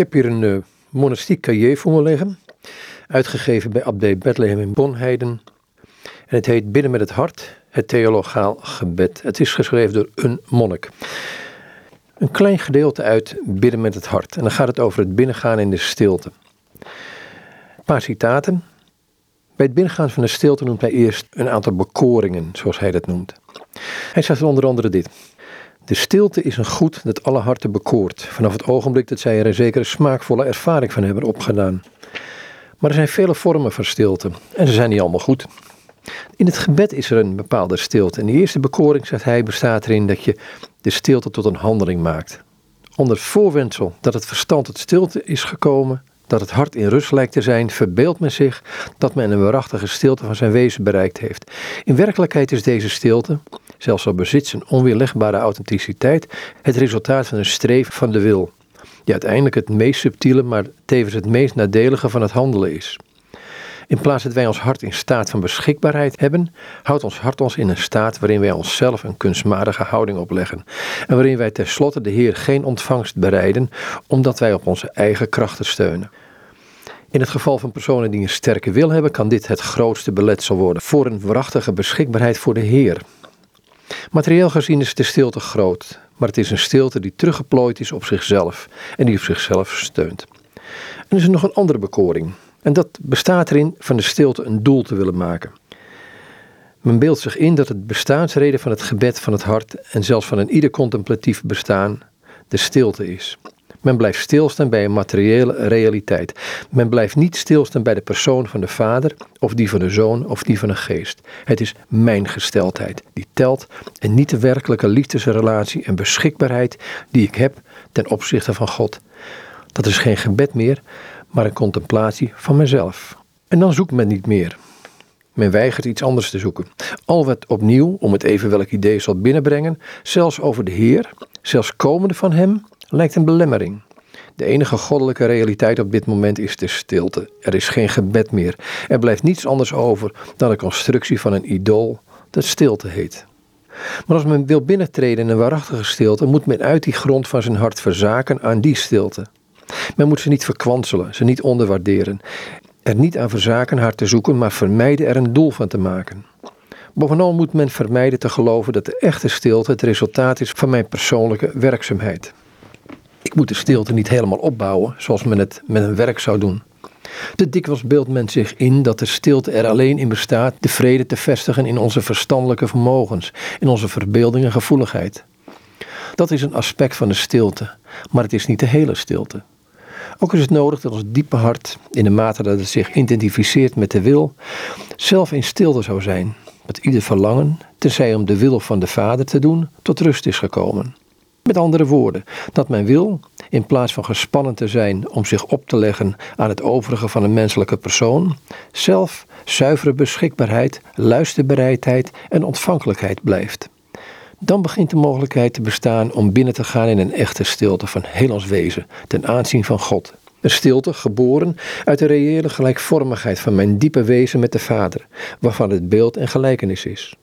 heb hier een uh, monastiek cahier voor me liggen, uitgegeven bij Abdij Bethlehem in Bonheiden. En het heet Binnen met het Hart, het theologaal gebed. Het is geschreven door een monnik. Een klein gedeelte uit Bidden met het Hart. En dan gaat het over het binnengaan in de stilte. Een paar citaten. Bij het binnengaan van de stilte noemt hij eerst een aantal bekoringen, zoals hij dat noemt. Hij zegt onder andere dit. De stilte is een goed dat alle harten bekoort, vanaf het ogenblik dat zij er een zekere smaakvolle ervaring van hebben opgedaan. Maar er zijn vele vormen van stilte en ze zijn niet allemaal goed. In het gebed is er een bepaalde stilte. En de eerste bekoring, zegt hij, bestaat erin dat je de stilte tot een handeling maakt. Onder voorwendsel dat het verstand tot stilte is gekomen, dat het hart in rust lijkt te zijn, verbeeldt men zich dat men een waarachtige stilte van zijn wezen bereikt heeft. In werkelijkheid is deze stilte, zelfs al bezit een onweerlegbare authenticiteit, het resultaat van een streven van de wil, die uiteindelijk het meest subtiele, maar tevens het meest nadelige van het handelen is. In plaats dat wij ons hart in staat van beschikbaarheid hebben, houdt ons hart ons in een staat waarin wij onszelf een kunstmatige houding opleggen. En waarin wij tenslotte de Heer geen ontvangst bereiden, omdat wij op onze eigen krachten steunen. In het geval van personen die een sterke wil hebben, kan dit het grootste beletsel worden voor een waarachtige beschikbaarheid voor de Heer. Materieel gezien is de stilte groot, maar het is een stilte die teruggeplooid is op zichzelf en die op zichzelf steunt. En er is nog een andere bekoring. En dat bestaat erin van de stilte een doel te willen maken. Men beeldt zich in dat het bestaansreden van het gebed van het hart en zelfs van een ieder contemplatief bestaan de stilte is. Men blijft stilstaan bij een materiële realiteit. Men blijft niet stilstaan bij de persoon van de Vader, of die van de Zoon, of die van de Geest. Het is mijn gesteldheid die telt en niet de werkelijke liefdesrelatie en beschikbaarheid die ik heb ten opzichte van God. Dat is geen gebed meer, maar een contemplatie van mezelf. En dan zoekt men niet meer. Men weigert iets anders te zoeken. Al wat opnieuw, om het even welk idee zal binnenbrengen, zelfs over de Heer, zelfs komende van Hem, lijkt een belemmering. De enige goddelijke realiteit op dit moment is de stilte. Er is geen gebed meer. Er blijft niets anders over dan de constructie van een idool dat stilte heet. Maar als men wil binnentreden in een waarachtige stilte, moet men uit die grond van zijn hart verzaken aan die stilte. Men moet ze niet verkwanselen, ze niet onderwaarderen. Er niet aan verzaken haar te zoeken, maar vermijden er een doel van te maken. Bovenal moet men vermijden te geloven dat de echte stilte het resultaat is van mijn persoonlijke werkzaamheid. De stilte niet helemaal opbouwen zoals men het met een werk zou doen. Te dikwijls beeldt men zich in dat de stilte er alleen in bestaat de vrede te vestigen in onze verstandelijke vermogens, in onze verbeelding en gevoeligheid. Dat is een aspect van de stilte, maar het is niet de hele stilte. Ook is het nodig dat ons diepe hart, in de mate dat het zich identificeert met de wil, zelf in stilte zou zijn, dat ieder verlangen, tenzij om de wil van de Vader te doen, tot rust is gekomen. Met andere woorden, dat mijn wil, in plaats van gespannen te zijn om zich op te leggen aan het overige van een menselijke persoon, zelf zuivere beschikbaarheid, luisterbereidheid en ontvankelijkheid blijft. Dan begint de mogelijkheid te bestaan om binnen te gaan in een echte stilte van heel ons wezen, ten aanzien van God. Een stilte geboren uit de reële gelijkvormigheid van mijn diepe wezen met de Vader, waarvan het beeld en gelijkenis is.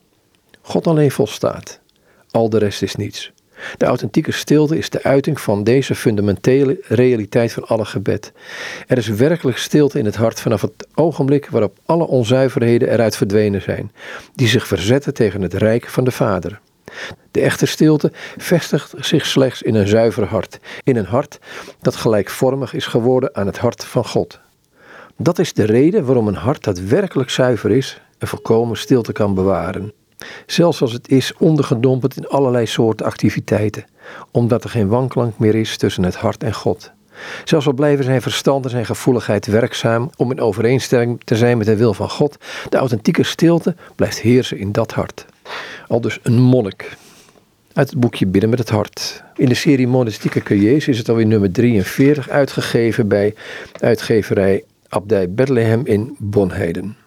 God alleen volstaat. Al de rest is niets. De authentieke stilte is de uiting van deze fundamentele realiteit van alle gebed. Er is werkelijk stilte in het hart vanaf het ogenblik waarop alle onzuiverheden eruit verdwenen zijn, die zich verzetten tegen het rijk van de Vader. De echte stilte vestigt zich slechts in een zuiver hart, in een hart dat gelijkvormig is geworden aan het hart van God. Dat is de reden waarom een hart dat werkelijk zuiver is, een volkomen stilte kan bewaren. Zelfs als het is ondergedompeld in allerlei soorten activiteiten, omdat er geen wanklank meer is tussen het hart en God. Zelfs al blijven zijn verstand en zijn gevoeligheid werkzaam om in overeenstemming te zijn met de wil van God, de authentieke stilte blijft heersen in dat hart. Al dus een monnik. Uit het boekje Bidden met het Hart. In de serie Monastieke Cahiers is het alweer nummer 43 uitgegeven bij uitgeverij Abdij Bethlehem in Bonheiden.